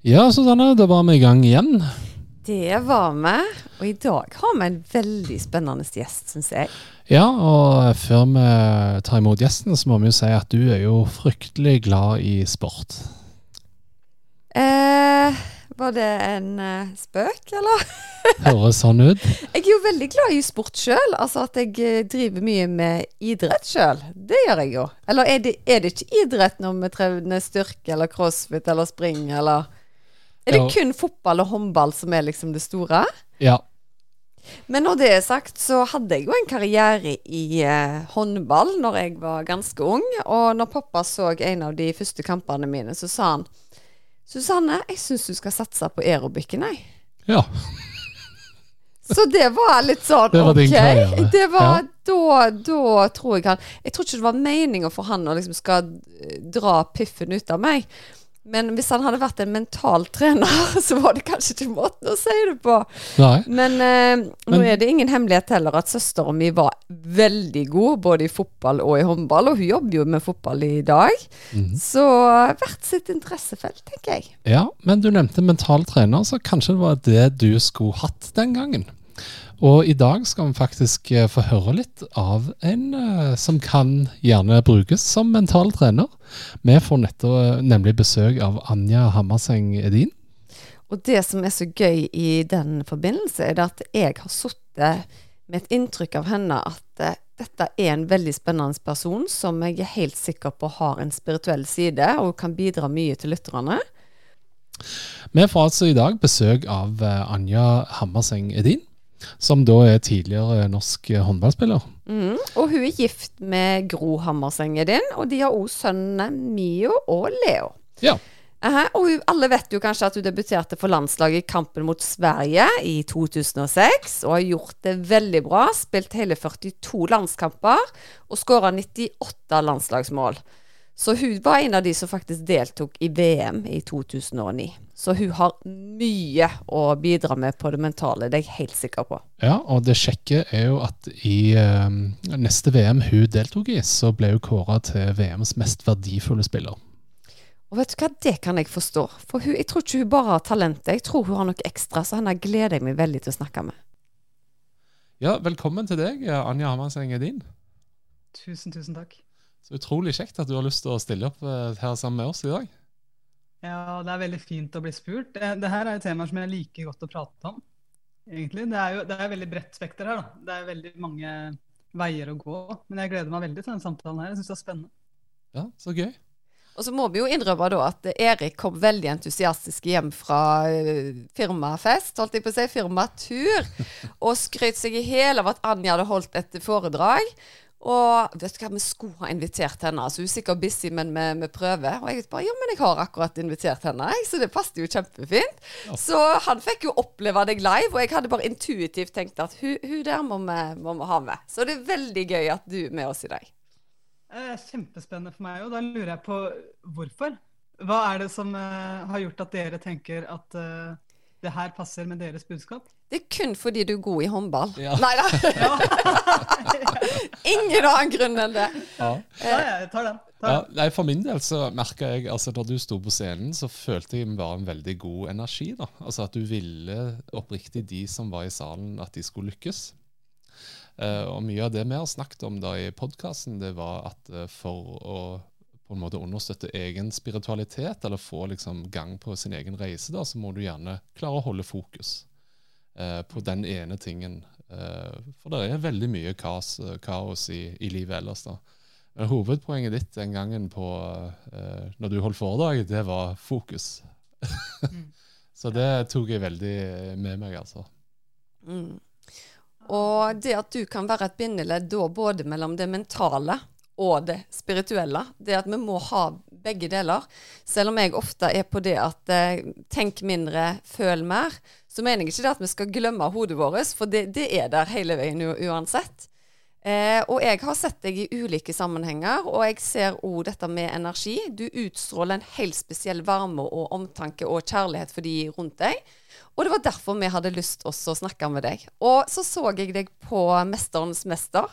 Ja, Susanne, da var vi i gang igjen. Det var vi, og i dag har vi en veldig spennende gjest, syns jeg. Ja, og før vi tar imot gjesten, så må vi jo si at du er jo fryktelig glad i sport. Eh, var det en eh, spøk, eller? Høres sånn ut. Jeg er jo veldig glad i sport sjøl. Altså at jeg eh, driver mye med idrett sjøl. Det gjør jeg jo. Eller er det, er det ikke idrett når vi trener styrke eller crossfit eller spring eller Er det Ja. kun fotball og håndball som er liksom det store? Ja. Men når det er sagt, så hadde jeg jo en karriere i eh, håndball når jeg var ganske ung. Og når pappa så en av de første kampene mine, så sa han Susanne, jeg syns du skal satse på aerobicen, jeg. ja. Så det var litt sånn Det var OK. karriere. Det var, da, da tror jeg han Jeg tror ikke det var meninga for han å liksom skal eh, dra piffen ut av meg. Men hvis han hadde vært en mental trener, så var det kanskje ikke måten å si det på. Nei. Men, eh, nå Men- er det ingen hemmelighet heller at søstera mi var veldig god både i fotball og i håndball, og hun jobber jo med fotball i dag. Mhm. Så hvert sitt interessefelt, tenker jeg. Ja, men du nevnte mental trener, så kanskje det var det du skulle hatt den gangen. Og i dag skal vi faktisk eh, få høre litt av en eh, som kan gjerne brukes som mental trener. Vi får nettopp nemlig besøk av Anja Hammerseng Edin. Og det som er så gøy i den forbindelse, er at jeg har sittet med et inntrykk av henne at eh, dette er en veldig spennende person som jeg er helt sikker på har en spirituell side og kan bidra mye til lytterne. Vi får altså i dag besøk av eh, Anja Hammerseng Edin, som da er tidligere norsk håndballspiller. Mm. Og hun er gift med Gro Hammersengen din, og de har også sønnene Mio og Leo. Ja. Eh, og hun, alle vet jo kanskje at hun debuterte for landslaget i kampen mot Sverige i 2006, og har gjort det veldig bra. Spilt hele 42 landskamper og skåra 98 landslagsmål. Så hun var en av de som faktisk deltok i VM i 2009. Så hun har mye å bidra med på det mentale, det er jeg helt sikker på. Ja, og det kjekke er jo at i eh, neste VM hun deltok i, så ble hun kåra til VMs mest verdifulle spiller. Og vet du hva, det kan jeg forstå. For hun, jeg tror ikke hun bare har talentet, jeg tror hun har noe ekstra, så henne gleder jeg meg veldig til å snakke med. Ja, velkommen til deg, Anja Hamarseng Edin. Tusen, tusen takk. Så utrolig kjekt at du har lyst til å stille opp eh, her sammen med oss i dag. Ja, det er veldig fint å bli spurt. Det, det er jo temaer som jeg liker godt å prate om. egentlig. Det er jo det er veldig bredt spekter her. da. Det er veldig mange veier å gå. Men jeg gleder meg veldig til denne samtalen her. Jeg syns det er spennende. Ja, så gøy. Og så må vi jo innrømme da at Erik kom veldig entusiastisk hjem fra eh, firmafest, holdt jeg på å si, firmatur, og skrøt seg i hele av at Anja hadde holdt et foredrag. Og vet du hva, vi skulle ha invitert henne. Altså, hun er sikkert busy, men vi, vi prøver. Og jeg bare ja, men jeg har akkurat invitert henne, jeg, så det passet jo kjempefint. Ja. Så han fikk jo oppleve deg live, og jeg hadde bare intuitivt tenkt at hun, hun der må vi, må vi ha med. Så det er veldig gøy at du er med oss i dag. Er kjempespennende for meg, og da lurer jeg på hvorfor. Hva er det som eh, har gjort at dere tenker at eh, det her passer med deres budskap? Det er kun fordi du er god i håndball. Ja. Nei da. Ingen annen grunn enn det. Ja. Ja, jeg tar den. Tar Ja, nei, For min del så merka jeg altså da du sto på scenen, så følte jeg bare en veldig god energi. da. Altså At du ville oppriktig de som var i salen, at de skulle lykkes. Uh, og mye av det vi har snakket om da i podkasten, det var at uh, for å på en måte understøtte egen spiritualitet, eller få liksom gang på sin egen reise, da, så må du gjerne klare å holde fokus eh, på den ene tingen. Eh, for det er veldig mye kaos, kaos i, i livet ellers. da. Men hovedpoenget ditt den gangen på eh, når du holdt foredrag, det var fokus. Mm. Så det tok jeg veldig med meg, altså. Mm. Og det at du kan være et bindeledd da både mellom det mentale og det spirituelle. Det at vi må ha begge deler. Selv om jeg ofte er på det at eh, tenk mindre, føl mer, så mener jeg ikke det at vi skal glemme hodet vårt, for det, det er der hele veien uansett. Eh, og jeg har sett deg i ulike sammenhenger, og jeg ser òg dette med energi. Du utstråler en helt spesiell varme og omtanke og kjærlighet for de rundt deg. Og det var derfor vi hadde lyst også å snakke med deg. Og så så jeg deg på 'Mesterens mester'.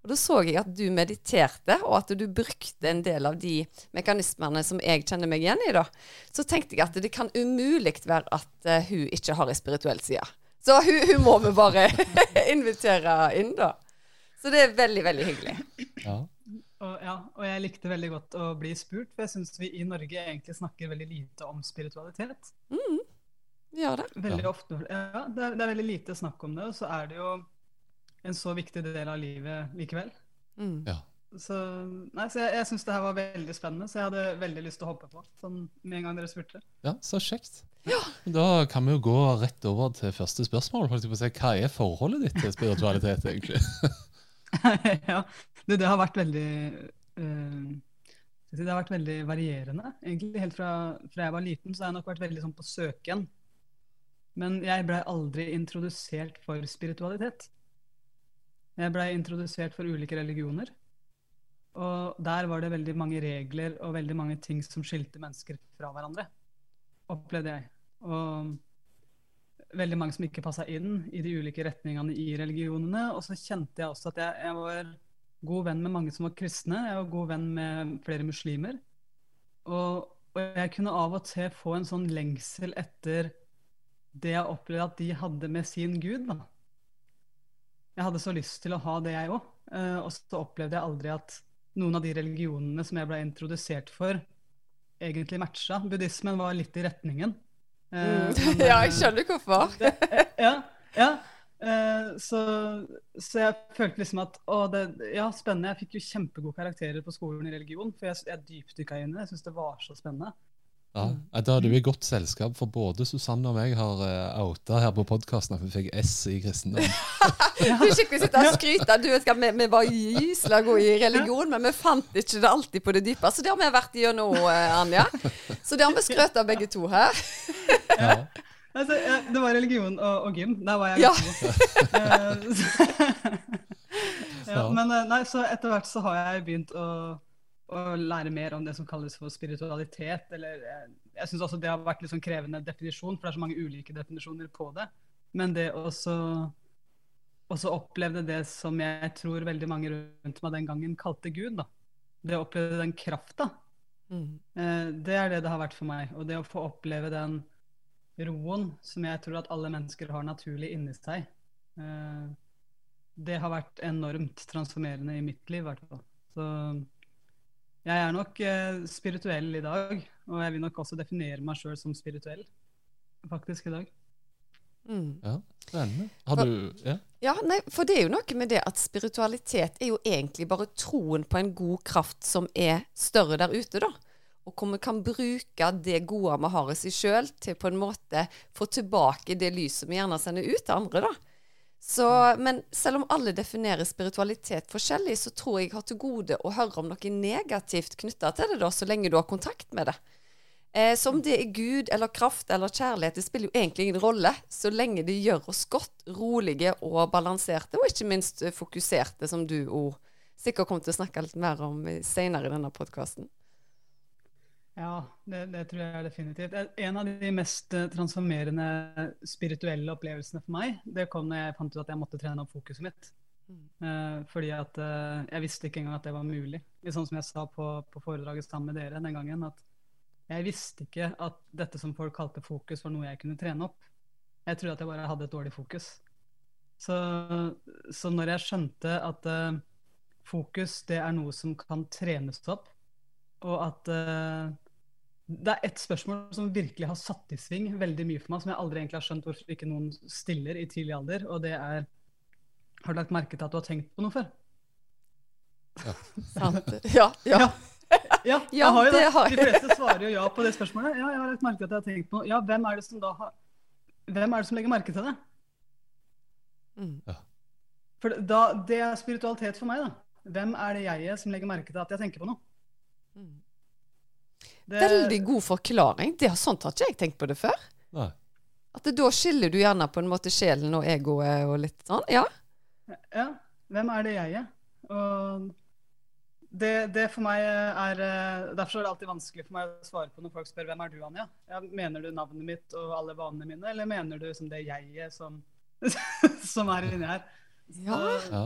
Og Da så jeg at du mediterte, og at du brukte en del av de mekanismene som jeg kjenner meg igjen i. da. Så tenkte jeg at det kan umulig være at uh, hun ikke har ei spirituell side. Så hun, hun, må vi bare invitere inn, da. Så det er veldig, veldig hyggelig. Ja. Og, ja, og jeg likte veldig godt å bli spurt, for jeg syns vi i Norge egentlig snakker veldig lite om spiritualitet. Mm, vi gjør det. Veldig ja. ofte. Ja, det er, det er veldig lite snakk om det, og så er det jo en så viktig del av livet likevel. Mm. Ja. Så, nei, så jeg, jeg syns det her var veldig spennende, så jeg hadde veldig lyst til å hoppe på. Sånn med en gang dere spurte. Ja, så kjekt. Ja. Da kan vi jo gå rett over til første spørsmål. Hva er forholdet ditt til spiritualitet, egentlig? ja, det, det, har vært veldig uh, Det har vært veldig varierende, egentlig. Helt fra, fra, jeg var liten, så har jeg nok vært veldig sånn på søken. Men jeg blei aldri introdusert for spiritualitet. Jeg blei introdusert for ulike religioner. Og der var det veldig mange regler og veldig mange ting som skilte mennesker fra hverandre. Opplevde jeg. Og veldig mange som ikke passa inn i de ulike retningene i religionene. Og så kjente jeg også at jeg, jeg, var god venn med mange som var kristne. Jeg var god venn med flere muslimer. Og, og jeg kunne av og til få en sånn lengsel etter det jeg opplevde at de hadde med sin gud. da jeg hadde så lyst til å ha det, jeg òg. Eh, og så opplevde jeg aldri at noen av de religionene som jeg ble introdusert for, egentlig matcha. Buddhismen var litt i retningen. Uh, men, ja, jeg skjønner hvorfor. det, ja, ja. Så, så, jeg følte liksom at å, det, ja, spennende. Jeg fikk jo kjempegode karakterer på skolen i religion, for jeg, jeg dypdykka inn i det. Jeg syntes det var så spennende. Ja, Da er du i godt selskap, for både Susanne og meg har uh, outa her på podkasten at vi fikk S i kristendom. du skikkelig sitter og skryter. Du vet, vi, vi var gysla gode i religion, men vi fant ikke det alltid på det dype. Så det har vi vært gjennom, uh, Anja. Så det har vi skrøt av begge to her. ja. Altså, det var religion og, og gym. Der var jeg ja. god. ja, men eh, nei, så etter hvert så har jeg begynt å å lære mer om det som kalles for spiritualitet. Eller, eh, jeg syns også det har vært litt sånn krevende definisjon, for det er så mange ulike definisjoner på det. Men det også, også opplevde det som jeg tror veldig mange rundt meg den gangen kalte Gud. da. Det å oppleve den krafta. Mm. Eh, det er det det har vært for meg. Og det å få oppleve den roen som jeg tror at alle mennesker har naturlig inni seg, eh, det har vært enormt transformerende i mitt liv, i hvert fall. Så jeg er nok eh, spirituell i dag, og jeg vil nok også definere meg sjøl som spirituell faktisk i dag. Mm. Ja, spennende. Har du ja? ja, nei, for det er jo noe med det at spiritualitet er jo egentlig bare troen på en god kraft som er større der ute, da. Og hvor vi kan bruke det gode vi har i seg sjøl, til på en måte få tilbake det lyset vi gjerne sender ut til andre, da. Så, men selv om alle definerer spiritualitet forskjellig, så tror jeg jeg har til gode å høre om noe negativt knytta til det, da, så lenge du har kontakt med det. Eh, så om det er Gud eller kraft eller kjærlighet, det spiller jo egentlig ingen rolle, så lenge det gjør oss godt, rolige og balanserte, og ikke minst fokuserte, som du òg sikkert kommer til å snakke litt mer om senere i denne podkasten. Ja, det, det, tror jeg definitivt. En av de mest eh, transformerende spirituelle opplevelsene for meg, det kom når jeg fant ut at jeg måtte trene opp fokuset mitt. Mm. Uh, fordi at uh, jeg visste ikke engang at det var mulig. Sånn som jeg sa på, på, foredraget sammen med dere den gangen, at jeg visste ikke at dette som folk kalte fokus, var noe jeg kunne trene opp. Jeg trodde at jeg bare hadde et dårlig fokus. Så, så når jeg skjønte at uh, fokus det er noe som kan trenes opp, og at det er ett spørsmål som virkelig har satt i sving veldig mye for meg, som jeg aldri egentlig har skjønt hvorfor ikke noen stiller i tidlig alder, og det er Har du lagt merke til at du har tenkt på noe før? Ja. ja, ja. ja. jeg har jo det. De fleste svarer jo ja på det spørsmålet. Ja, jeg har lagt merke til at jeg har tenkt på noe. Ja, hvem er det som da har Hvem er det som legger merke til det? Mm. For da, det er spiritualitet for meg, da. Hvem er det jeg er som legger merke til at jeg tenker på noe? Mm. Det- Veldig god forklaring. Det, sånt har ikke jeg tenkt på det før. Nei. At det, da skiller du gjerne på en måte sjelen og egoet og litt sånn. Ja. Ja, hvem er det jeget? Og det, det for meg er eh, Derfor er det alltid vanskelig for meg å svare på når folk spør hvem er du, Anja? Ja, mener du navnet mitt og alle vanene mine, eller mener du som det jeget som, som er inni her? Ja. Ja.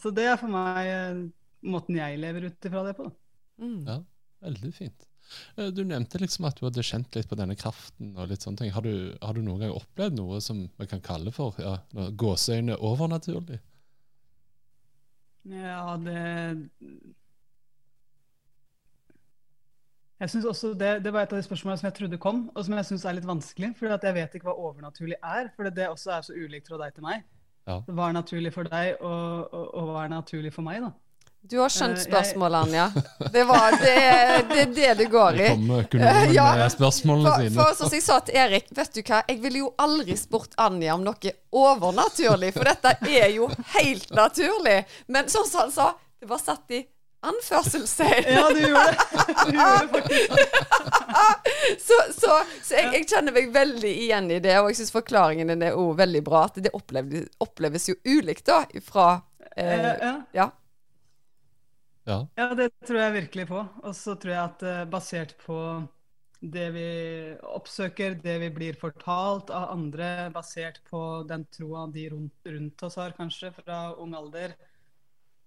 Så det er for meg eh, måten jeg lever ut ifra det på. da. Mm. Ja, veldig fint. Eh, Du nevnte liksom at du hadde kjent litt på denne kraften. og litt sånne ting. Har du, har du noen gang opplevd noe som vi kan kalle for ja, gåseøyne overnaturlig? Ja, det Jeg synes også det, det var et av de spørsmålene som jeg trodde kom, og som jeg syns er litt vanskelig. For jeg vet ikke hva overnaturlig er, for det også er så ulikt fra deg til meg. Ja. Hva er naturlig for deg, og, og, og hva er naturlig for meg, da? Du har skjønt Eh, spørsmålet, Anja. Det, var, det, det er det det går i. Ja. For, sine. for som jeg sa til Erik, vet du hva, jeg ville jo aldri spurt Anja om noe overnaturlig, for dette er jo helt naturlig. Men sånn som han sa, det var satt i anførselstegn. Ja, du gjorde det! Du gjorde det. Så, så, så jeg, jeg kjenner meg veldig igjen i det, og jeg syns forklaringen din er òg veldig bra. At det oppleves, oppleves jo ulikt da, fra Eh, eh, ja. Ja. Ja. Det tror jeg virkelig på. Og så tror jeg at eh, basert på det vi oppsøker, det vi blir fortalt av andre, basert på den troa de rundt, rundt oss har, kanskje fra ung alder,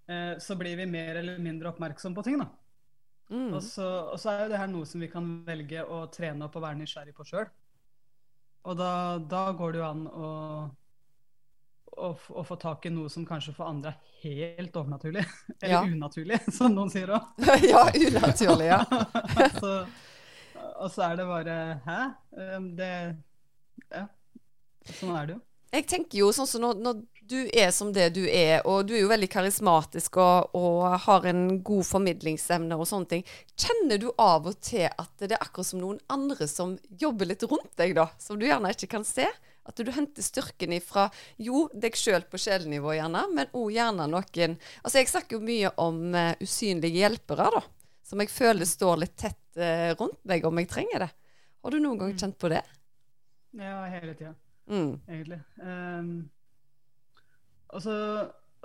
eh, så blir vi mer eller mindre oppmerksom på ting, da. Mm. Og så, og så er jo det her noe som vi kan velge å trene opp og være nysgjerrig på sjøl. Og da, da går det jo an å, å, å få tak i noe som kanskje for andre er helt overnaturlig. Eller Ja. unaturlig, som noen sier òg. ja, unaturlig, ja. så, og så er det bare Hæ? Um, Det Ja. Sånn er det jo. Jeg tenker jo sånn som når, når du er som det du er, og du er jo veldig karismatisk og, og har en god formidlingsevne og sånne ting, kjenner du av og til at det er akkurat som noen andre som jobber litt rundt deg, da, som du gjerne ikke kan se? At du henter styrken ifra jo, deg sjøl på sjelnivå, gjerne, men òg gjerne noen Altså, jeg snakker jo mye om uh, usynlige hjelpere, da, som jeg føler står litt tett uh, rundt meg om jeg trenger det. Har du noen gang kjent på det? Ja, hele tida. Mm. egentlig. Um, altså,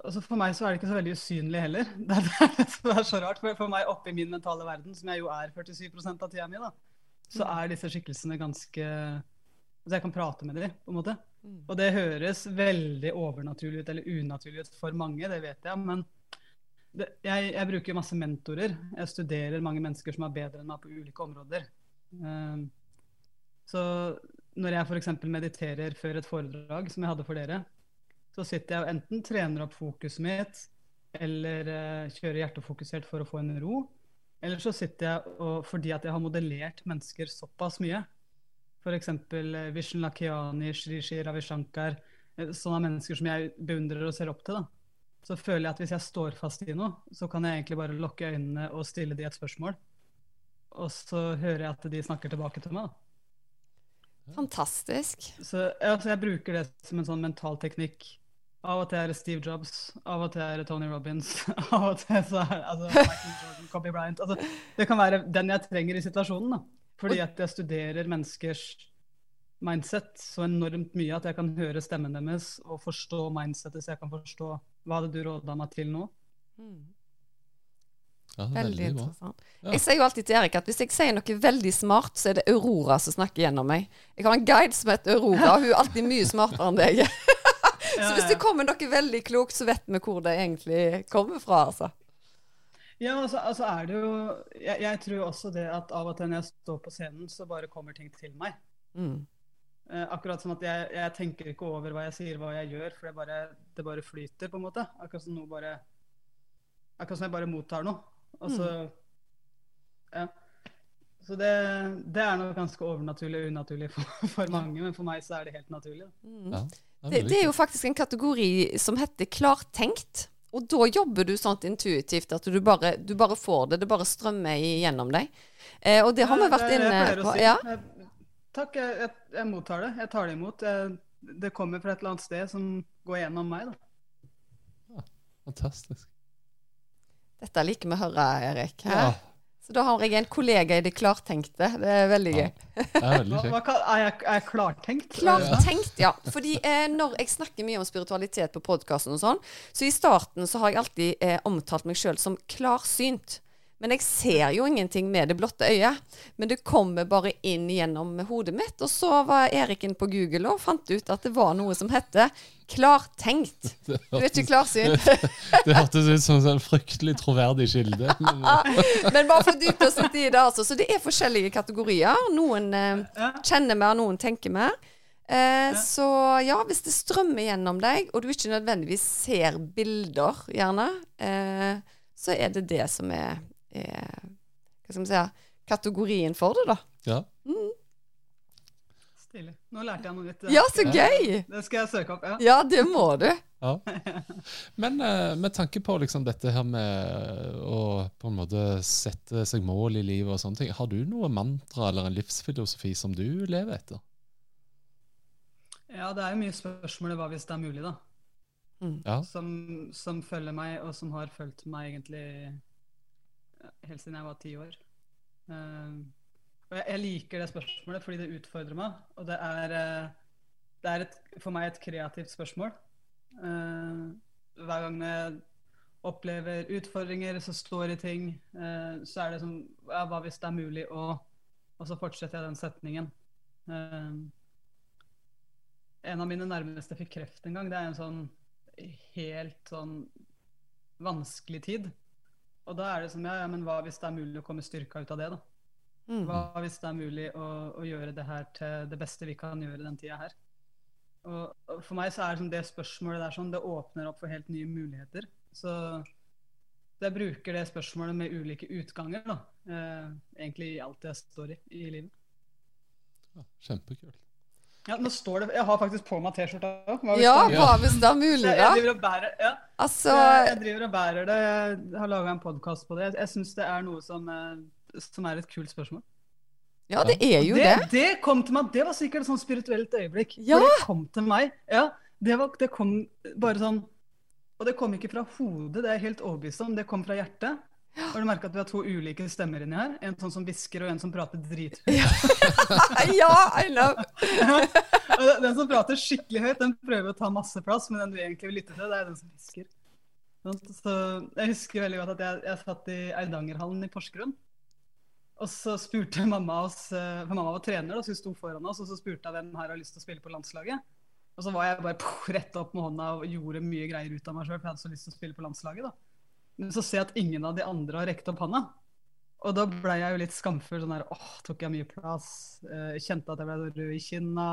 altså, For meg så er det ikke så veldig usynlig heller. Det er det er så rart. For, for meg oppe i min mentale verden, som jeg jo er 47% av tida mi, da, så Mm. er disse skikkelsene ganske Altså jeg kan prate med dem, på en måte. Mm. Og det høres veldig overnaturlig ut, eller unaturlig ut for mange, det vet jeg. Men det, jeg, jeg bruker masse mentorer. Jeg studerer mange mennesker som er bedre enn meg på ulike områder. Um, så når jeg f.eks. mediterer før et foredrag, som jeg hadde for dere, så sitter jeg og enten trener opp fokuset mitt, eller uh, kjører hjertefokusert for å få en ro. Eller så sitter jeg og, fordi at jeg har modellert mennesker såpass mye. F.eks. Eh, Vishen Lakiani, Shri Shri Ravi Shankar. eh, Sånne mennesker som jeg beundrer og ser opp til. da. Så føler jeg at hvis jeg står fast i noe, så kan jeg egentlig bare lukke øynene og stille de et spørsmål. Og så hører jeg at de snakker tilbake til meg. da. Fantastisk. Så, altså, jeg bruker det som en sånn mental teknikk. Av og til er det Steve Jobs, av og til er det Tony Robins, av og til så er altså, Michael Jordan, Kobe Bryant. Altså, det kan være den jeg trenger i situasjonen. da. Fordi at jeg studerer menneskers mindset så enormt mye at jeg kan høre stemmen deres og forstå mindsetet, så jeg kan forstå hva hadde du råda meg til nå. Mm. Ja, Veldig veldig interessant. Ja. Jeg sier jo alltid til Erik at hvis jeg sier noe veldig smart, så er det Aurora som snakker gjennom meg. Jeg har en guide som heter Aurora, og hun er alltid mye smartere enn deg. Så hvis det kommer noe veldig klokt, så vet vi hvor det egentlig kommer fra, altså. Ja, altså, altså er det jo jeg, jeg tror også det at av og til når jeg står på scenen, så bare kommer ting til meg. Mm. Eh, akkurat som at jeg, jeg tenker ikke over hva jeg sier, hva jeg gjør, for det bare, det bare flyter, på en måte. Akkurat som noe bare Akkurat som jeg bare mottar noe. Og så Ja. Så det, det er noe ganske overnaturlig og unaturlig for, for mange, men for meg så er det helt naturlig. Mm. Ja, ja, Det, det er jo faktisk en kategori som heter klartenkt. Og da jobber du sånn intuitivt at du bare, du bare får det. Det bare strømmer gjennom deg. Eh, og det har vi Ja, vært inne på. si. Ja. Jeg- Takk, jeg, jeg, jeg mottar det. Jeg tar det imot. Jeg, det kommer fra et eller annet sted som går gjennom meg. da. Fantastisk. Dette liker vi å høre, Erik. Ja, Så da har jeg en kollega i det klartenkte. Det er veldig Ja. gøy. det er veldig Hva, hva, er, jeg, er jeg klartenkt? Klartenkt, ja. Fordi eh, når jeg snakker mye om spiritualitet på podkasten og sånn, så i starten så har jeg alltid eh, omtalt meg sjøl som klarsynt. Men jeg ser jo ingenting med det blotte øyet. Men det kommer bare inn gjennom hodet mitt. Og så var Erik inn på Google og fant ut at det var noe som heter klartenkt. Du er ikke klarsynt. Det hørtes ut som en fryktelig troverdig kilde. Men, bare for dype oss litt i det, altså. Så det er forskjellige kategorier. Noen eh, kjenner mer, noen tenker mer. Eh, Så ja, hvis det strømmer gjennom deg, og du ikke nødvendigvis ser bilder, gjerne, eh, så er det det som er, er Hva skal vi si kategorien for det, da. ja. Stilig. Nå lærte jeg noe nytt. Ja, så gøy! Det skal jeg søke opp. ja. Ja, det må du. Ja. Men eh, med tanke på liksom dette her med å på en måte sette seg mål i livet og sånne ting, har du noe mantra eller en livsfilosofi som du lever etter? Ja, det er jo mye spørsmål hva hvis det er mulig, da. Ja. Som, som følger meg, og som har fulgt meg egentlig helt siden jeg var ti år. Eh, og jeg, liker det spørsmålet fordi det utfordrer meg. Og det er, eh, det er et, for meg et kreativt spørsmål. Eh, hver gang jeg opplever utfordringer, så står i ting, eh, så er det som ja, Hva hvis det er mulig å Og så fortsetter jeg den setningen. Eh, en av mine nærmeste fikk kreft en gang. Det er en sånn helt sånn vanskelig tid. Og da er det som, ja, ja, men hva hvis det er mulig å komme styrka ut av det, da? Mm. Hva hvis det er mulig å, å gjøre det her til det beste vi kan gjøre den tida her? Og, og for meg så er det, sånn, det spørsmålet der sånn, det åpner opp for helt nye muligheter. Så jeg bruker det spørsmålet med ulike utganger, da. Eh, egentlig i alt jeg står i i livet. Ja, Kjempekult. Ja, nå står det Jeg har faktisk på meg T-skjorta òg. Ja, hva hvis det er mulig, da? jeg jeg, bærer ja. Altså jeg, driver og bærer det. Jeg har laga en podkast på det. Jeg, jeg syns det er noe som, eh, som er et kult spørsmål. Ja, det er jo det, det. det kom til meg, det var sikkert et sånt spirituelt øyeblikk. Ja. Det kom til meg. Ja, det, var, det kom bare sånn Og det kom ikke fra hodet, det er jeg helt overbevist om. Det kom fra hjertet. Har du merka at vi har to ulike stemmer inni her? En sånn som hvisker, og en som prater drithøyt. ja, I love! Den- som prater skikkelig høyt, den prøver å ta masse plass, men den du egentlig vil lytte til, det er den som hvisker. Sånn, Så Jeg husker veldig godt at jeg, jeg satt i Eidangerhallen i Porsgrunn. Og så spurte mamma oss, eh, for mamma var trener, da, så hun sto foran oss, og så spurte jeg hvem her har lyst til å spille på landslaget. Og så var jeg bare poff, rett opp med hånda og gjorde mye greier ut av meg sjøl, for jeg hadde så lyst til å spille på landslaget. da. Men så ser jeg at ingen av de andre har rekt opp hånda. Og da ble jeg jo litt skamfull. sånn der, åh, Tok jeg mye plass? Eh, kjente at jeg ble rød i kinna.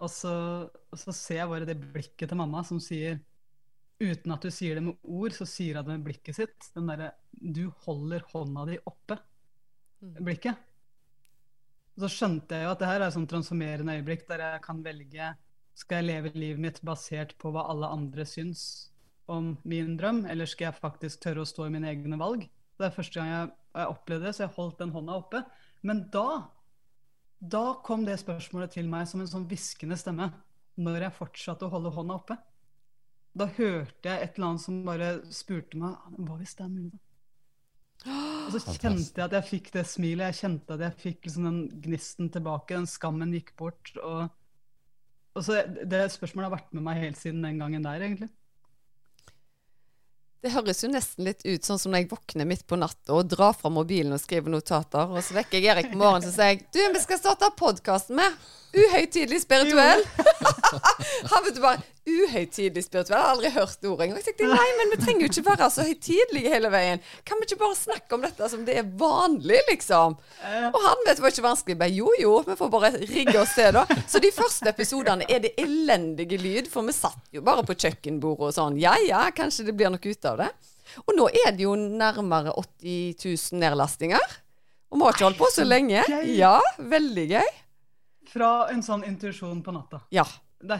Og så, og så ser jeg bare det blikket til mamma som sier Uten at du sier det med ord, så sier hun det med blikket sitt. Den derre Du holder hånda di oppe. Blikket. Og så skjønte jeg jo at det her er et sånn transformerende øyeblikk der jeg kan velge Skal jeg leve livet mitt basert på hva alle andre syns om min drøm, eller skal jeg faktisk tørre å stå i mine egne valg? Det er første gang jeg, jeg opplevde det, så jeg holdt den hånda oppe. Men da da kom det spørsmålet til meg som en sånn hviskende stemme når jeg fortsatte å holde hånda oppe. Da hørte jeg et eller annet som bare spurte meg hva hvis det er mulig, da? Og så kjente jeg at jeg fikk det smilet, jeg kjente at jeg fikk liksom den gnisten tilbake, den skammen gikk bort. Og, og så Det spørsmålet har vært med meg helt siden den gangen der, egentlig. Det høres jo nesten litt ut sånn som når jeg våkner midt på natta og drar fra mobilen og skriver notater, og så vekker jeg Erik på morgenen og sier jeg, du, vi skal starte podkasten med Uhøytidelig spirituell. Han vet du bare Uhøytidelig spirituell. Jeg har aldri hørt ordet engang. Jeg tenkte nei, men vi trenger jo ikke være så høytidelige hele veien. Kan vi ikke bare snakke om dette som det er vanlig, liksom? Og han vet det var ikke vanskelig. Bare jo, jo, vi får bare rigge oss til, da. Så de første episodene er det elendige lyd, for vi satt jo bare på kjøkkenbordet og sånn. Ja ja, kanskje det blir noe ut av det. Og nå er det jo nærmere 80 000 nedlastinger. Og vi har ikke holdt på så lenge. gøy. Ja, veldig gøy. Fra en sånn intuisjon på natta. Ja.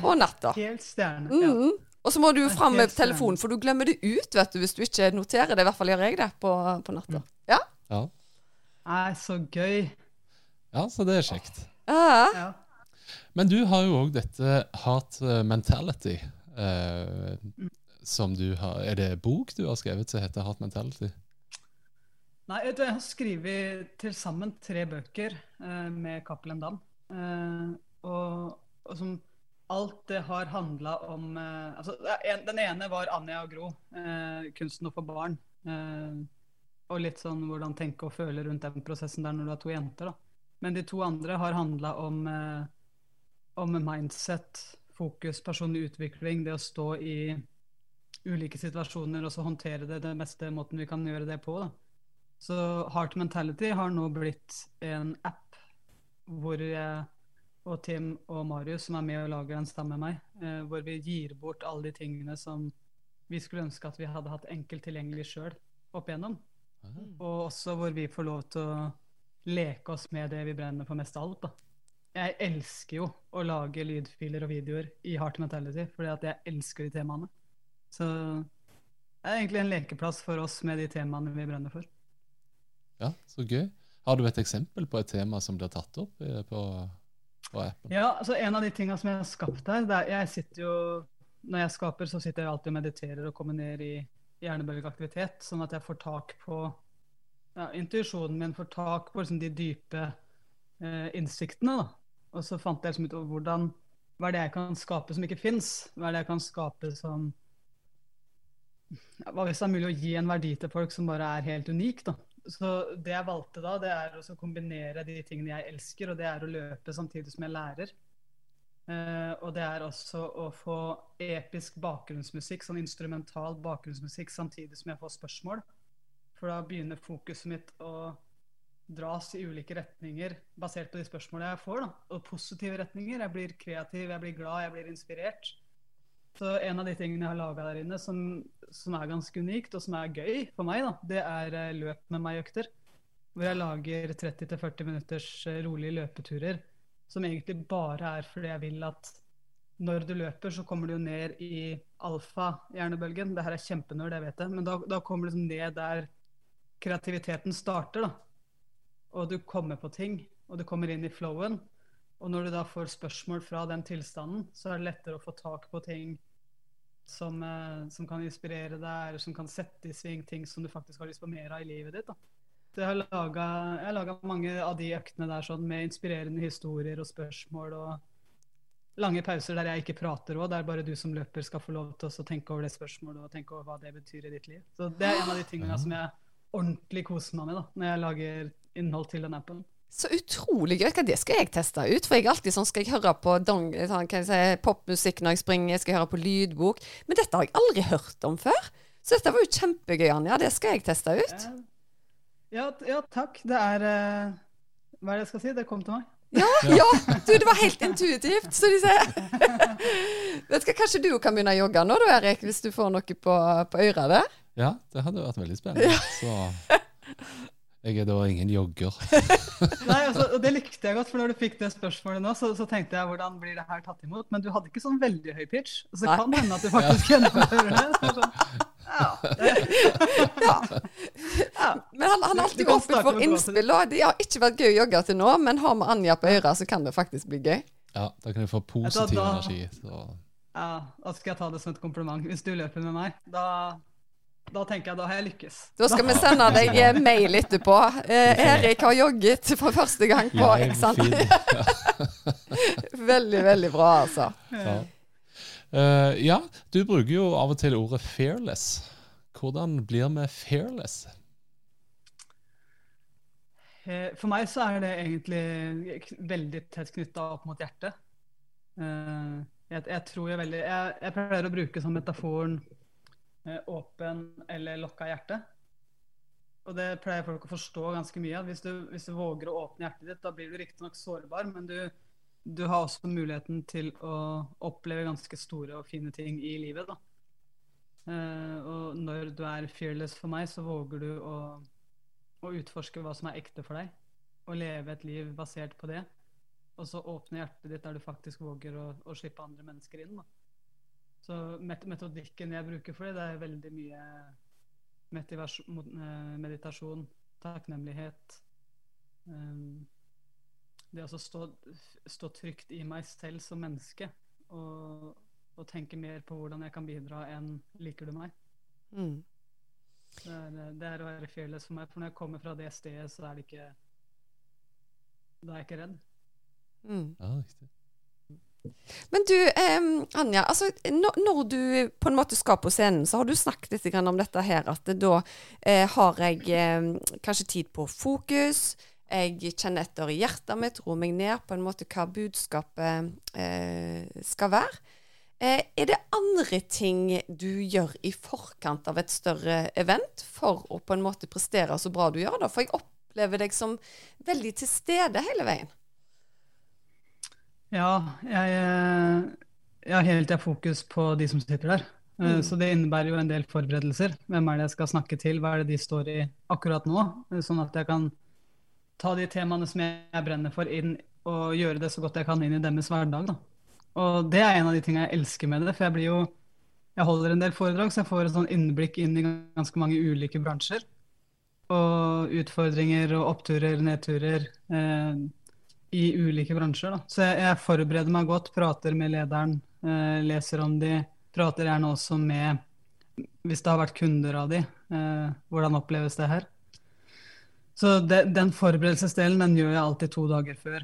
Og natta. helt stjerne. Ja. Mm. Og så må du fram med telefonen, for du glemmer det ut vet du, hvis du ikke noterer det. I hvert fall gjør jeg det på, på natta. Ja. Ja. Nei, så gøy. ja, så det er kjekt. Ja. Ja. Men du har jo òg dette heart mentality, eh, som du har Er det bok du har skrevet som heter Heart Mentality? Nei, jeg har skrevet til sammen tre bøker eh, med Cappelen Dam. Eh, og, og som alt det har handla om eh, altså, en, Den ene var Anja og Gro, eh, 'Kunsten å få barn'. Eh, og litt sånn hvordan tenke og føle rundt den prosessen der når du har to jenter. da. Men de to andre har handla om, eh, om mindset, fokus, personlig utvikling, det å stå i ulike situasjoner og så håndtere det den beste måten vi kan gjøre det på. da. Så Heart Mentality har nå blitt en app hvor jeg og Tim og Marius, som er med og lager den sammen med meg, eh, hvor vi gir bort alle de tingene som vi skulle ønske at vi hadde hatt enkelt tilgjengelig sjøl opp igjennom. Og også hvor vi får lov til å leke oss med det vi brenner for mest av alt. da. Jeg elsker jo å lage lydfiler og videoer i Heart Mentality, fordi at jeg elsker de temaene. Så det er egentlig en lekeplass for oss med de temaene vi brenner for. Ja, så gøy. Har du et eksempel på et tema som blir tatt opp eh, på, på appen? Ja, altså En av de tinga som jeg har skapt her det er, Jeg sitter jo Når jeg skaper, så sitter jeg alltid og mediterer og kommer ned i hjernebølgeaktivitet, sånn at jeg får tak på ja, intuisjonen min, får tak på liksom, de dype eh, innsiktene. da. Og så fant jeg liksom ut hvordan hva er det jeg kan skape som ikke fins? Hva er det jeg kan skape som Hva hvis det er mulig å gi en verdi til folk som bare er helt unik? da? Så det jeg valgte da, det er å kombinere de tingene jeg elsker, og det er å løpe samtidig som jeg lærer. Uh, og det er også å få episk bakgrunnsmusikk, sånn instrumental bakgrunnsmusikk, samtidig som jeg får spørsmål. For da begynner fokuset mitt å dras i ulike retninger basert på de spørsmålene jeg får. da, Og positive retninger. Jeg blir kreativ, jeg blir glad, jeg blir inspirert. Så en av de tingene jeg har laga der inne som, som, er ganske unikt, og som er gøy for meg, da, det er eh, løp med meg-økter. Hvor jeg lager 30-40 minutters eh, rolige løpeturer. Som egentlig bare er fordi jeg vil at når du løper, så kommer du jo ned i alfa-hjernebølgen. Det her er kjempenerd, jeg vet det. Men da, da kommer du liksom ned der kreativiteten starter. da. Og du kommer på ting, og du kommer inn i flowen. Og når du da får spørsmål fra den tilstanden, så er det lettere å få tak på ting som, eh, som kan inspirere deg, eller som kan sette i sving ting som du faktisk har lyst på mer av i livet ditt. jeg har laga mange av de øktene der sånn, med inspirerende historier og spørsmål. og Lange pauser der jeg ikke prater òg, der bare du som løper skal få lov til å tenke over det spørsmålet og tenke over hva det betyr i ditt liv. Så Det er en av de tingene som jeg ordentlig koser meg med da, når jeg lager innhold til den appen. Så utrolig gøy. Det skal jeg teste ut. For jeg er alltid sånn skal jeg høre på dong, sånn, si, popmusikk når jeg springer, jeg skal høre på lydbok. Men dette har jeg aldri hørt om før. Så dette var jo kjempegøy, Anja. Det skal jeg teste ut. Ja, ja takk. Det er uh, Hva er det jeg skal si? Det kom til meg. Ja, ja! Du, det var helt intuitivt, så de sier. Vet du, Kanskje du kan begynne å jogge nå, da, Erik, hvis du får noe på, på øret der? Ja, det hadde vært veldig spennende. Så jeg er da ingen jogger. Nei, altså, og Det likte jeg godt, for når du fikk det spørsmålet nå, så, så, tenkte jeg hvordan blir det her tatt imot? Men du hadde ikke sånn veldig høy pitch. Så det kan hende at du faktisk gjennomfører det. Sånn, ja. ja. ja. Men han, han er alltid åpen for innspill. Og det har ikke vært gøy å jogge til nå, men har vi Anja på øret, så kan det faktisk bli gøy. Ja, da kan jeg få positiv da, energi. Så. Ja, da skal jeg ta det som et kompliment. Hvis du løper med meg, da da tenker jeg da har jeg lykkes. Da skal vi sende deg mail etterpå. Eh, Erik har jogget for første gang på ja, sant? veldig, veldig bra, altså. Ja. Uh, ja. du bruker jo av og til ordet 'fearless'. Hvordan blir vi fearless? Eh, for meg så er det egentlig veldig tett knytta opp mot hjertet. Uh, jeg, jeg, tror jeg veldig jeg, jeg pleier å bruke sånn metaforen åpen eller lokka hjerte. Og det pleier folk å forstå ganske mye. Hvis du, hvis du våger å åpne hjertet ditt, da blir du riktignok sårbar, men du, du, har også muligheten til å oppleve ganske store og fine ting i livet. da. Uh, og når du er fearless for meg, så våger du å, å, utforske hva som er ekte for deg. Og leve et liv basert på det. Og så åpne hjertet ditt der du faktisk våger å, å slippe andre mennesker inn. da. Så metodikken jeg bruker for det, det er veldig mye eh, meditasjon, takknemlighet. Um, det å stå, stå, trygt i meg selv som menneske. Og, og tenke mer på hvordan jeg kan bidra, enn 'liker du meg'? Mm. Det er, det er å være fearless for meg. For når jeg kommer fra det stedet, så er det ikke Da er jeg ikke redd. Mm. Ja, riktig. Men du, eh, Anja. Altså, når, når du på en måte skal på scenen, så har du snakket litt om dette her, at da eh, har jeg eh, kanskje tid på fokus. Jeg kjenner etter i hjertet mitt, roer meg ned på en måte hva budskapet eh, skal være. Eh, er det andre ting du gjør i forkant av et større event for å på en måte prestere så bra du gjør? da? For jeg opplever deg som veldig til stede hele veien. Ja, jeg, eh, jeg har hele tida fokus på de som sitter der. Eh, Mm. Så det innebærer jo en del forberedelser. Hvem er det jeg skal snakke til? Hva er det de står i akkurat nå? Eh, Sånn at jeg kan ta de temaene som jeg brenner for, inn og gjøre det så godt jeg kan inn i deres hverdag. Da. Og det er en av de tingene jeg elsker med det. For jeg blir jo Jeg holder en del foredrag, så jeg får et sånn innblikk inn i ganske mange ulike bransjer. Og utfordringer og oppturer, nedturer eh, i ulike bransjer. Da. Så jeg, jeg forbereder meg godt, prater med lederen, eh, leser om de. Prater gjerne også med, hvis det har vært kunder av de, eh, hvordan oppleves det her. Så det, den forberedelsesdelen den gjør jeg alltid to dager før.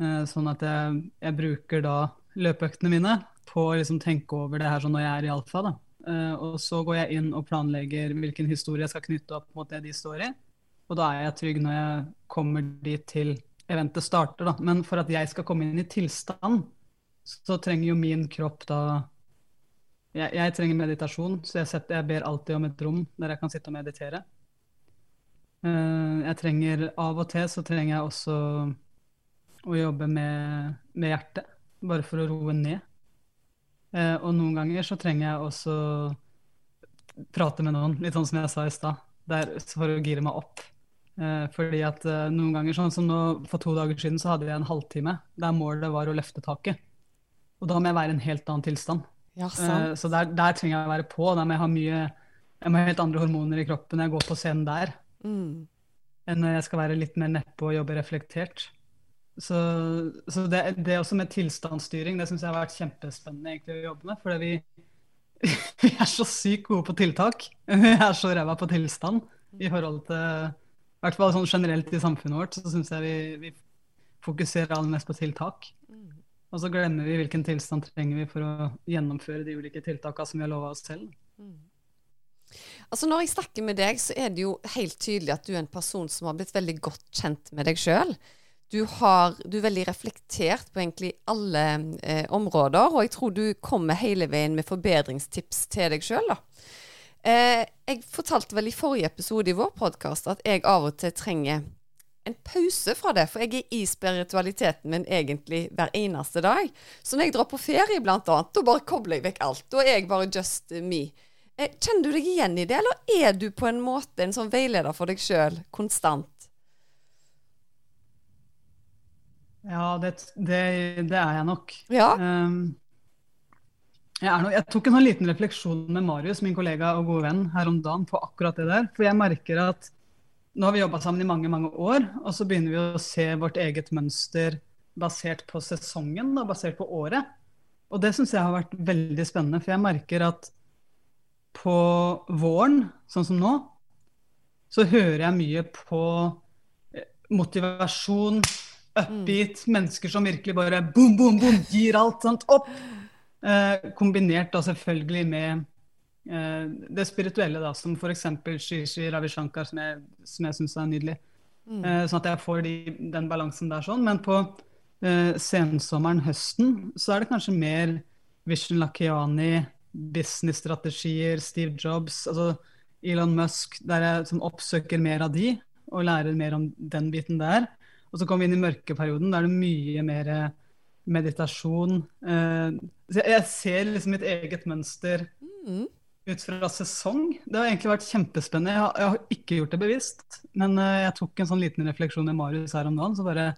Eh, sånn at jeg, jeg bruker da løpeøktene mine på å liksom tenke over det her sånn når jeg er i alfa. da. Eh, og så går jeg inn og planlegger hvilken historie jeg skal knytte opp mot det de står i. Og da er jeg trygg når jeg kommer dit til eventet starter. da. Men for at jeg skal komme inn i tilstand, så trenger jo min kropp da Jeg, jeg trenger meditasjon, så jeg, setter, jeg ber alltid om et rom der jeg kan sitte og meditere. Eh, jeg trenger Av og til så trenger jeg også å jobbe med, med hjertet, bare for å roe ned. Eh, og noen ganger så trenger jeg også prate med noen, litt sånn som jeg sa i stad, for å gire meg opp. Eh, fordi at eh, noen ganger, sånn som nå, For to dager siden så hadde jeg en halvtime der målet var å løfte taket. Og da må jeg være i en helt annen tilstand. Ja, Eh, så der, der trenger jeg å være på. Der må jeg ha mye jeg må ha helt andre hormoner i kroppen når jeg går på scenen der, Mm. enn når jeg skal være litt mer nedpå og jobbe reflektert. Så, så det, det også med tilstandsstyring, det syns jeg har vært kjempespennende egentlig å jobbe med. Fordi vi, vi er så sykt gode på tiltak. Vi er så ræva på tilstand i forhold til I hvert fall sånn generelt i samfunnet vårt, så syns jeg vi, vi fokuserer aller mest på tiltak. Mm. Og så glemmer vi hvilken tilstand trenger vi for å gjennomføre de ulike tiltakene som vi har lova oss selv. Altså Når jeg snakker med deg, så er det jo helt tydelig at du er en person som har blitt veldig godt kjent med deg sjøl. Du, har- du er veldig reflektert på egentlig alle eh, områder, og jeg tror du kommer hele veien med forbedringstips til deg sjøl. Eh, jeg fortalte vel i forrige episode i vår podkast at jeg av og til trenger en pause fra det, for jeg er i spiritualiteten min egentlig hver eneste dag. Så når jeg drar på ferie, blant annet, da bare kobler jeg vekk alt. Da er jeg bare just me. Eh, Kjenner du deg igjen i det, eller er du på en måte en sånn veileder for deg sjøl konstant? Ja, det, det, det er jeg nok. Ja. Um, jeg, er jeg tok en sånn liten refleksjon med Marius, min kollega og gode venn, her om dagen på akkurat det der. For jeg merker at nå har vi jobba sammen i mange mange år, og så begynner vi å se vårt eget mønster basert på sesongen, da, basert på året. Og det syns jeg har vært veldig spennende, for jeg merker at på våren, sånn som nå, så hører jeg mye på eh, motivasjon, upbeat, mennesker som virkelig bare boom, boom, boom, gir alt sant, opp. Eh, kombinert da selvfølgelig med eh, det spirituelle, da, som f.eks. Shishi Ravi Shankar, som jeg, som jeg syns er nydelig. Eh, sånn at jeg får de, den balansen der sånn. Men på sensommeren, høsten, så er det kanskje mer Vishen Lakiani, businessstrategier, Steve Jobs, altså Elon Musk, der jeg som oppsøker mer av de, og lærer mer om den biten der. Og så kommer vi inn i mørkeperioden, da er det mye mer meditasjon. Eh, jeg, ser liksom mitt eget mønster Mm. ut fra sesong. Det har egentlig vært kjempespennende. Jeg har, jeg har ikke gjort det bevisst, men eh, jeg tok en sånn liten refleksjon med Marius her om dagen, så bare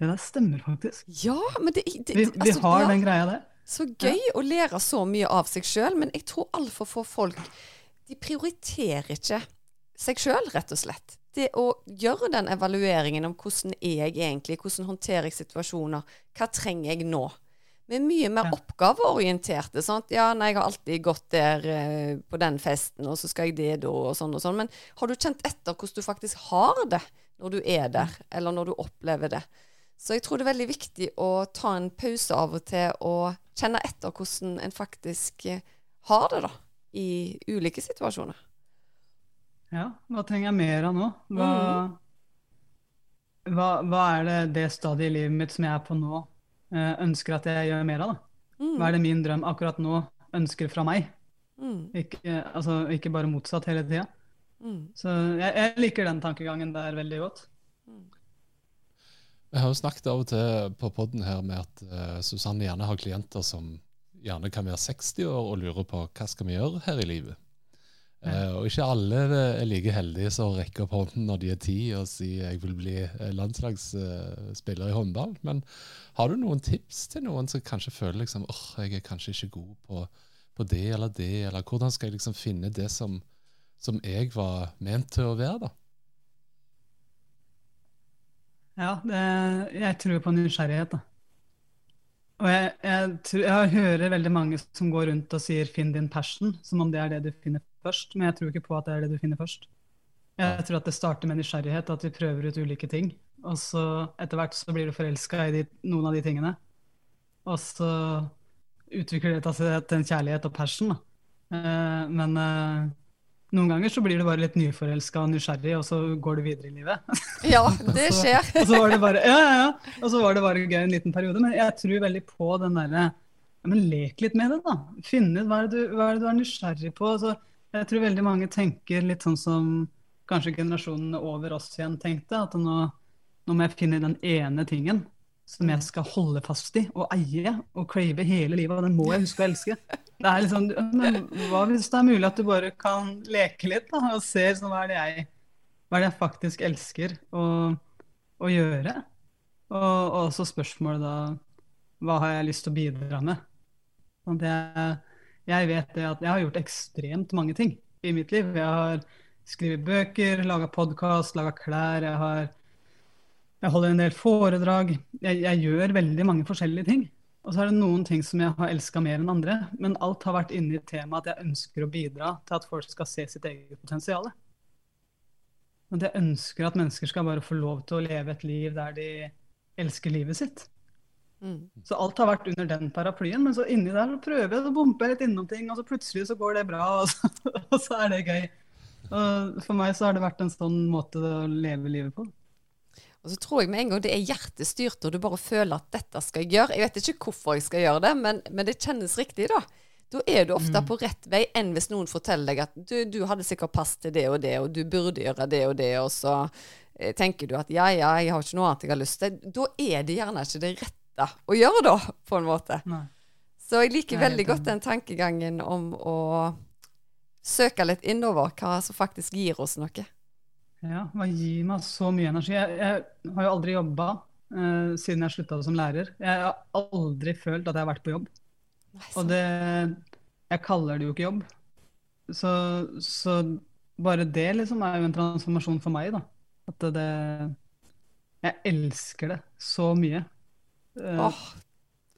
Det der stemmer faktisk. Ja, men det, det Vi, vi altså, har ja, den greia der. Så gøy å lære så mye av seg sjøl, men jeg tror altfor få folk De prioriterer ikke seg sjøl, rett og slett. Det å gjøre den evalueringen om hvordan er jeg egentlig, hvordan håndterer jeg situasjoner, hva trenger jeg nå? Vi er mye mer oppgaveorienterte. sant? Ja, nei, jeg har alltid gått der eh, på den festen, og så skal jeg det da, og sånn og sånn. Men har du kjent etter hvordan du faktisk har det når du er der, eller når du opplever det? Så jeg tror det er veldig viktig å ta en pause av og til og kjenne etter hvordan en faktisk eh, har det, da. I ulike situasjoner. Ja, hva trenger jeg mer av nå? Hva, hva, hva er det det stadiet i livet mitt som jeg er på nå, eh, ønsker at jeg gjør mer av? da? Hva er det min drøm akkurat nå ønsker fra meg? Mm, Ikke, altså, ikke bare motsatt hele tida. mm, Så jeg, jeg liker den tankegangen der veldig godt. Vi har jo snakket av og til på podden her med at uh, Susanne gjerne har klienter som gjerne kan være 60 år og lurer på hva skal vi gjøre her i livet. Eh, og ikke alle er like heldige som rekker opp hånden når de er ti og sier jeg vil bli eh, landslagsspiller i håndball. Men har du noen tips til noen som kanskje føler liksom åh, jeg er kanskje ikke god på, på det eller det, eller hvordan skal jeg liksom finne det som, som jeg var ment til å være, da? Ja, det, jeg tror på nysgjerrighet, da. Og jeg, jeg, tror, jeg hører veldig mange som går rundt og sier 'finn din passion', som om det er det du finner først. Men jeg tror ikke på at det er det du finner først. Jeg tror at det starter med nysgjerrighet, at vi prøver ut ulike ting. Og så etter hvert så blir du forelska i de, noen av de tingene. Og så utvikler det seg til en kjærlighet og passion. Eh, men eh, noen ganger så blir du bare litt nyforelska og nysgjerrig, og så går du videre i livet. Ja, det skjer. Og så var det bare ja, ja, ja. Og så var det bare gøy en liten periode. Men jeg tror veldig på den derre ja, Men lek litt med det, da. Finne ut hva hva er, det du er nysgjerrig på. Altså, jeg tror veldig mange tenker litt sånn som kanskje generasjonene over oss igjen tenkte. At nå, nå må jeg finne den ene tingen som jeg skal holde fast i og eie og crave hele livet. Og den må jeg huske å elske. Det er liksom, men Hva hvis det er mulig at du bare kan leke litt da, og se sånn, hva er det jeg hva er det jeg faktisk elsker å, å gjøre? Og, og så spørsmålet da hva har jeg lyst til å bidra med? Og det, jeg vet det at jeg har gjort ekstremt mange ting i mitt liv. Jeg har skrevet bøker, laga podkast, laga klær. Jeg, har, jeg holder en del foredrag. Jeg, jeg gjør veldig mange forskjellige ting. Og så er det noen ting som jeg har elska mer enn andre. Men alt har vært inne i temaet at jeg ønsker å bidra til at folk skal se sitt eget potensial. At jeg ønsker at mennesker skal bare få lov til å leve et liv der de elsker livet sitt. Mm. Så alt har vært under den paraplyen, men så inni der så prøver jeg, så bumper jeg litt innom ting, og så plutselig så går det bra, og så, og så er det gøy. Og for meg så har det vært en sånn måte å leve livet på. Og så tror jeg med en gang det er hjertestyrt, og du bare føler at dette skal jeg gjøre. Jeg vet ikke hvorfor jeg skal gjøre det, men, men det kjennes riktig, da. Da er du ofte på rett vei enn hvis noen forteller deg at du, du hadde sikkert pass til det og det, og du burde gjøre det og det, og så eh, tenker du at ja, ja, jeg har ikke noe annet jeg har lyst til. Da er det gjerne ikke det rette å gjøre, da, på en måte. Nei. Så jeg liker er veldig godt den tankegangen om å søke litt innover hva som faktisk gir oss noe. Ja, hva gir meg så mye energi? Jeg, jeg har jo aldri jobba uh, siden jeg slutta som lærer. Jeg har aldri følt at jeg har vært på jobb. Nei, Og det Jeg kaller det jo ikke jobb. Så, så bare det liksom er jo en transformasjon for meg, da. At det Jeg elsker det så mye. Eh, Åh,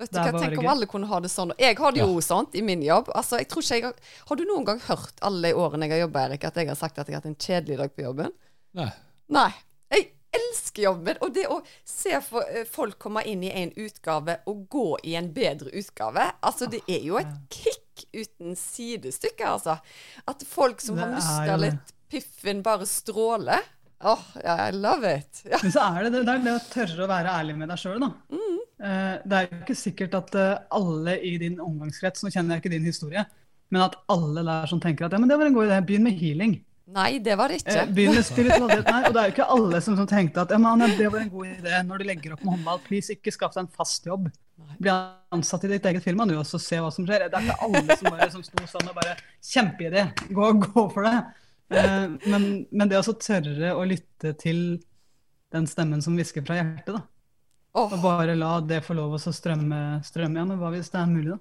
vet du hva, Tenk om alle kunne ha det sånn. Jeg har det jo sånt i min jobb. Altså, jeg tror ikke jeg har, har du noen gang hørt alle de årene jeg har jobba, Erik, at jeg har sagt at jeg har hatt en kjedelig dag på jobben? Nei. Nei. Jeg elsker jobben min. Og det å se for, eh, folk komme inn i en utgave og gå i en bedre utgave, altså det er jo et kick uten sidestykke, altså. At folk som Det har mista litt piffen, bare stråler. Åh, yeah, I love it. Ja. Men så er det det, er det å tørre å være ærlig med deg sjøl, da. Eh, det er jo ikke sikkert at eh, alle i din omgangskrets, nå kjenner jeg ikke din historie, men at alle der som tenker at ja, men det var en god idé, begynn med healing. Nei, det var det ikke. Eh, begynn med spiritualitet. Nei, og det er jo ikke alle som, som tenkte at ja, men, det var en god idé når du legger opp med håndball. Please, ikke skaff deg en fast jobb. Bli ansatt i ditt eget firma du også, se hva som skjer. Det er ikke alle som, bare, som sto sånn og bare Kjempeidé, gå, gå for det. Eh, men, men det å tørre å lytte til den stemmen som hvisker fra hjertet, da. Oh. Og bare la det få lov å strømme, strømme. igjen. men hva hvis det er mulig, da?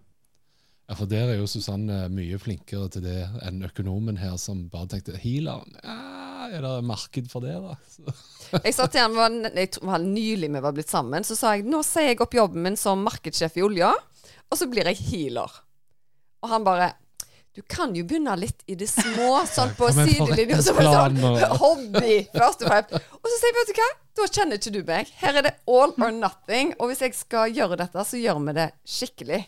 Ja, for der er jo Susanne mye flinkere til det enn økonomen her, som bare tenkte healer. Ja, er det marked for det, da? Jeg sa til han, var, jeg var nylig vi var blitt sammen, så sa jeg nå sier jeg opp jobben min som markedssjef i olja. Og så blir jeg healer. Og han bare Du kan jo begynne litt i det små, sånn på sidelinja. Bare sånn, hobby, først og fremst. Og så sier jeg, vet du hva, da kjenner ikke du meg. Her er det all or nothing. Og hvis jeg skal gjøre dette, så gjør vi det skikkelig.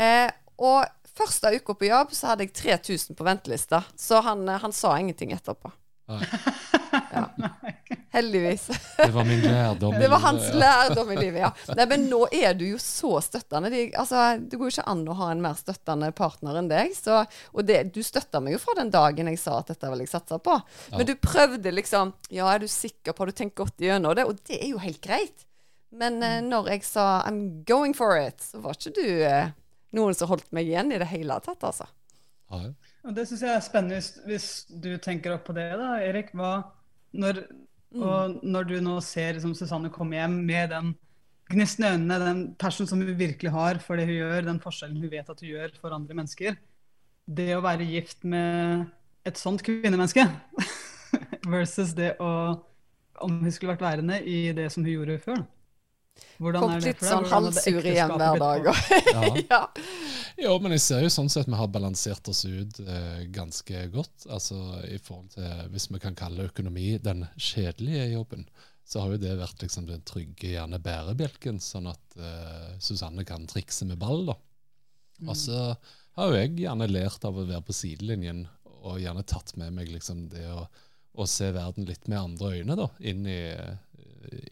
Eh, og første uka på jobb så hadde jeg 3000 på ventelista, så han, eh, han sa ingenting etterpå. Ja. Heldigvis. Det var min lærdom. Det var hans lærdom i livet, ja. Nei, men nå er du jo så støttende. De, altså, det går jo ikke an å ha en mer støttende partner enn deg. Så, og det, du støtta meg jo fra den dagen jeg sa at dette vil jeg satse på. Men du prøvde liksom Ja, er du sikker på Har du tenkt godt gjennom det? Og det er jo helt greit. Men eh, når jeg sa I'm going for it, så var ikke du eh, noen som holdt meg igjen i det hele tatt, altså. Ja, ja. Og det syns jeg er spennende hvis, hvis du tenker opp på det, da, Erik. Hva, når, og når du nå ser liksom, Susanne komme hjem med den gnisten i øynene, den passion som hun virkelig har for det hun gjør, den forskjellen hun vet at hun gjør for andre mennesker. Det å være gift med et sånt kvinnemenneske versus det å Om hun skulle vært værende i det som hun gjorde før. Hvordan Kom er det litt sånn halvsur igjen hver dag. Ja. ja. Jo, men jeg ser jo sånn sett vi har balansert oss ut eh, ganske godt. Altså i forhold til, hvis vi kan kalle økonomi den kjedelige jobben, så har jo det vært liksom den trygge gjerne bærebjelken, sånn at eh, Susanne kan trikse med ball, da. Og så har jo jeg gjerne lært av å være på sidelinjen, og gjerne tatt med meg liksom det å, å se verden litt med andre øyne, da, inn i,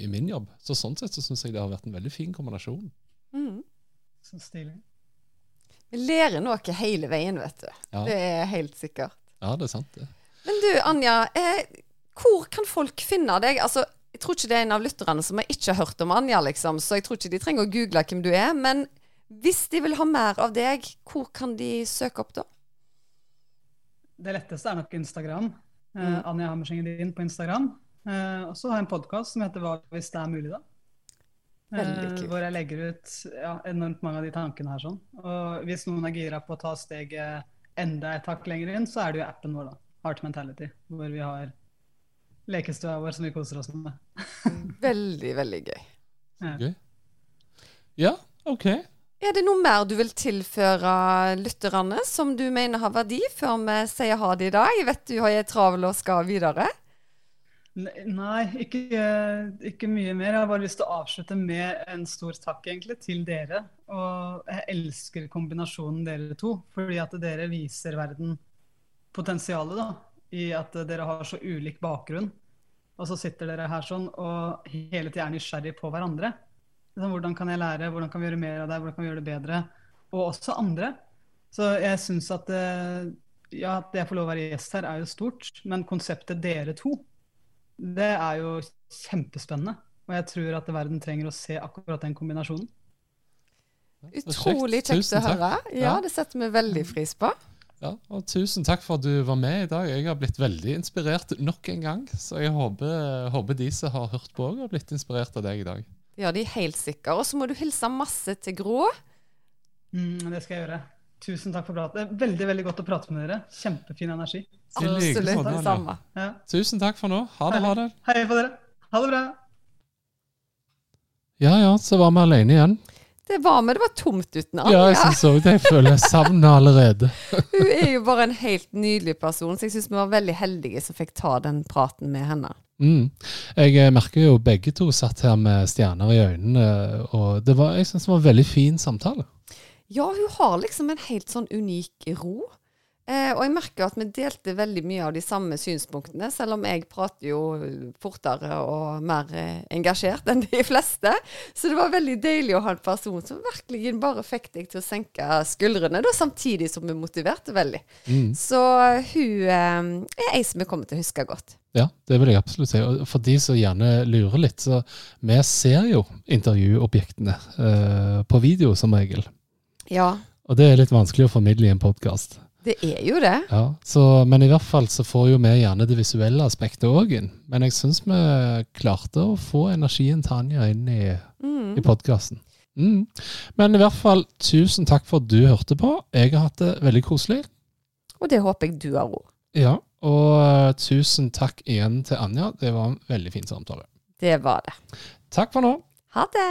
i min jobb. Så sånn sett så syns jeg det har vært en veldig fin kombinasjon. Mm. Så stilig. Vi lærer noe hele veien, vet du. Ja, Det er helt sikkert. ja det er sant, det. Men du, Anja. Eh, hvor kan folk finne deg? Altså, jeg tror ikke det er en av lytterne som har ikke hørt om Anja, liksom, så jeg tror ikke de trenger å google hvem du er. Men hvis de vil ha mer av deg, hvor kan de søke opp da? Det letteste er nok Instagram. Eh, Mm. Anja Hammerseng din på Instagram. Eh, og så har jeg en podkast som heter Hva hvis det er mulig, da? Eh, hvor jeg legger ut ja, enormt mange av de tankene her. sånn. Og hvis noen er gira på å ta steget enda et hakk lenger inn, så er det jo appen vår, da. Heart Mentality. Hvor vi har lekestua vår som vi koser oss med. Veldig, veldig gøy. Gøy. Ja, OK. Er det noe mer du vil tilføre lytterne som du mener har verdi, før vi sier ha det i dag? Jeg vet du er travel og skal videre. Ne- Nei, ikke, ikke mye mer. Jeg har bare lyst til å avslutte med en stor takk egentlig til dere. Og jeg elsker kombinasjonen dere to, fordi at dere viser verden potensialet da, i at dere har så ulik bakgrunn. Og så sitter dere her sånn og hele tiden er nysgjerrig på hverandre. Liksom, hvordan kan jeg lære, hvordan kan vi gjøre mer av det, hvordan kan vi gjøre det bedre? Og også andre. Så jeg syns at eh, ja, at jeg får lov å være gjest her, er jo stort. Men konseptet dere to, det er jo kjempespennende. Og jeg tror at verden trenger å se akkurat den kombinasjonen. Utrolig kjekt. å høre. Ja, det setter vi veldig pris på. Ja, og tusen takk for at du var med i dag. Jeg har blitt veldig inspirert nok en gang. Så jeg håper, håper de som har hørt på, òg har blitt inspirert av deg i dag. Ja, de er helt sikre. Og så må du hilse masse til Grå. Mm, det skal jeg gjøre. Tusen takk for praten. Det veldig veldig godt å prate med dere. Kjempefin energi. Absolutt det samme. Ja. Tusen takk for nå. Ha det, ha det. Hei på dere. Ha det bra. Ja ja, så var vi alene igjen. Det var vi. Det var tomt uten Ja, jeg så syns òg det. Jeg føler jeg savner allerede. Hun er jo bare en helt nydelig person, så jeg syns vi var veldig heldige som fikk ta den praten med henne. Mm. Jeg eh, merker jo begge to satt her med stjerner i øynene, og det var, jeg synes det var en veldig fin samtale. Ja, hun har liksom en helt sånn unik ro. Eh, og jeg merker jo at vi delte veldig mye av de samme synspunktene, selv om jeg prater jo fortere og mer eh, engasjert enn de fleste. Så det var veldig deilig å ha en person som virkelig bare fikk deg til å senke skuldrene, da, samtidig som vi motiverte veldig. Mm. Så hun eh, er ei som vi kommer til å huske godt. Ja, det vil jeg absolutt si. Og for de som gjerne lurer litt, så vi ser jo intervjuobjektene eh, på video som regel. Ja, Og det er litt vanskelig å formidle i en podkast. Det er jo det. Ja, så, men i hvert fall så får jo vi gjerne det visuelle aspektet òg inn. Men jeg syns vi klarte å få energien Tanja inn i, Mm. i podkasten. Mm. Men i hvert fall, tusen takk for at du hørte på. Jeg har hatt det veldig koselig. Og det håper jeg du har òg. Ja, og uh, tusen takk igjen til Anja. Det var en veldig fin samtale. Det var det. Takk for nå. Ha det.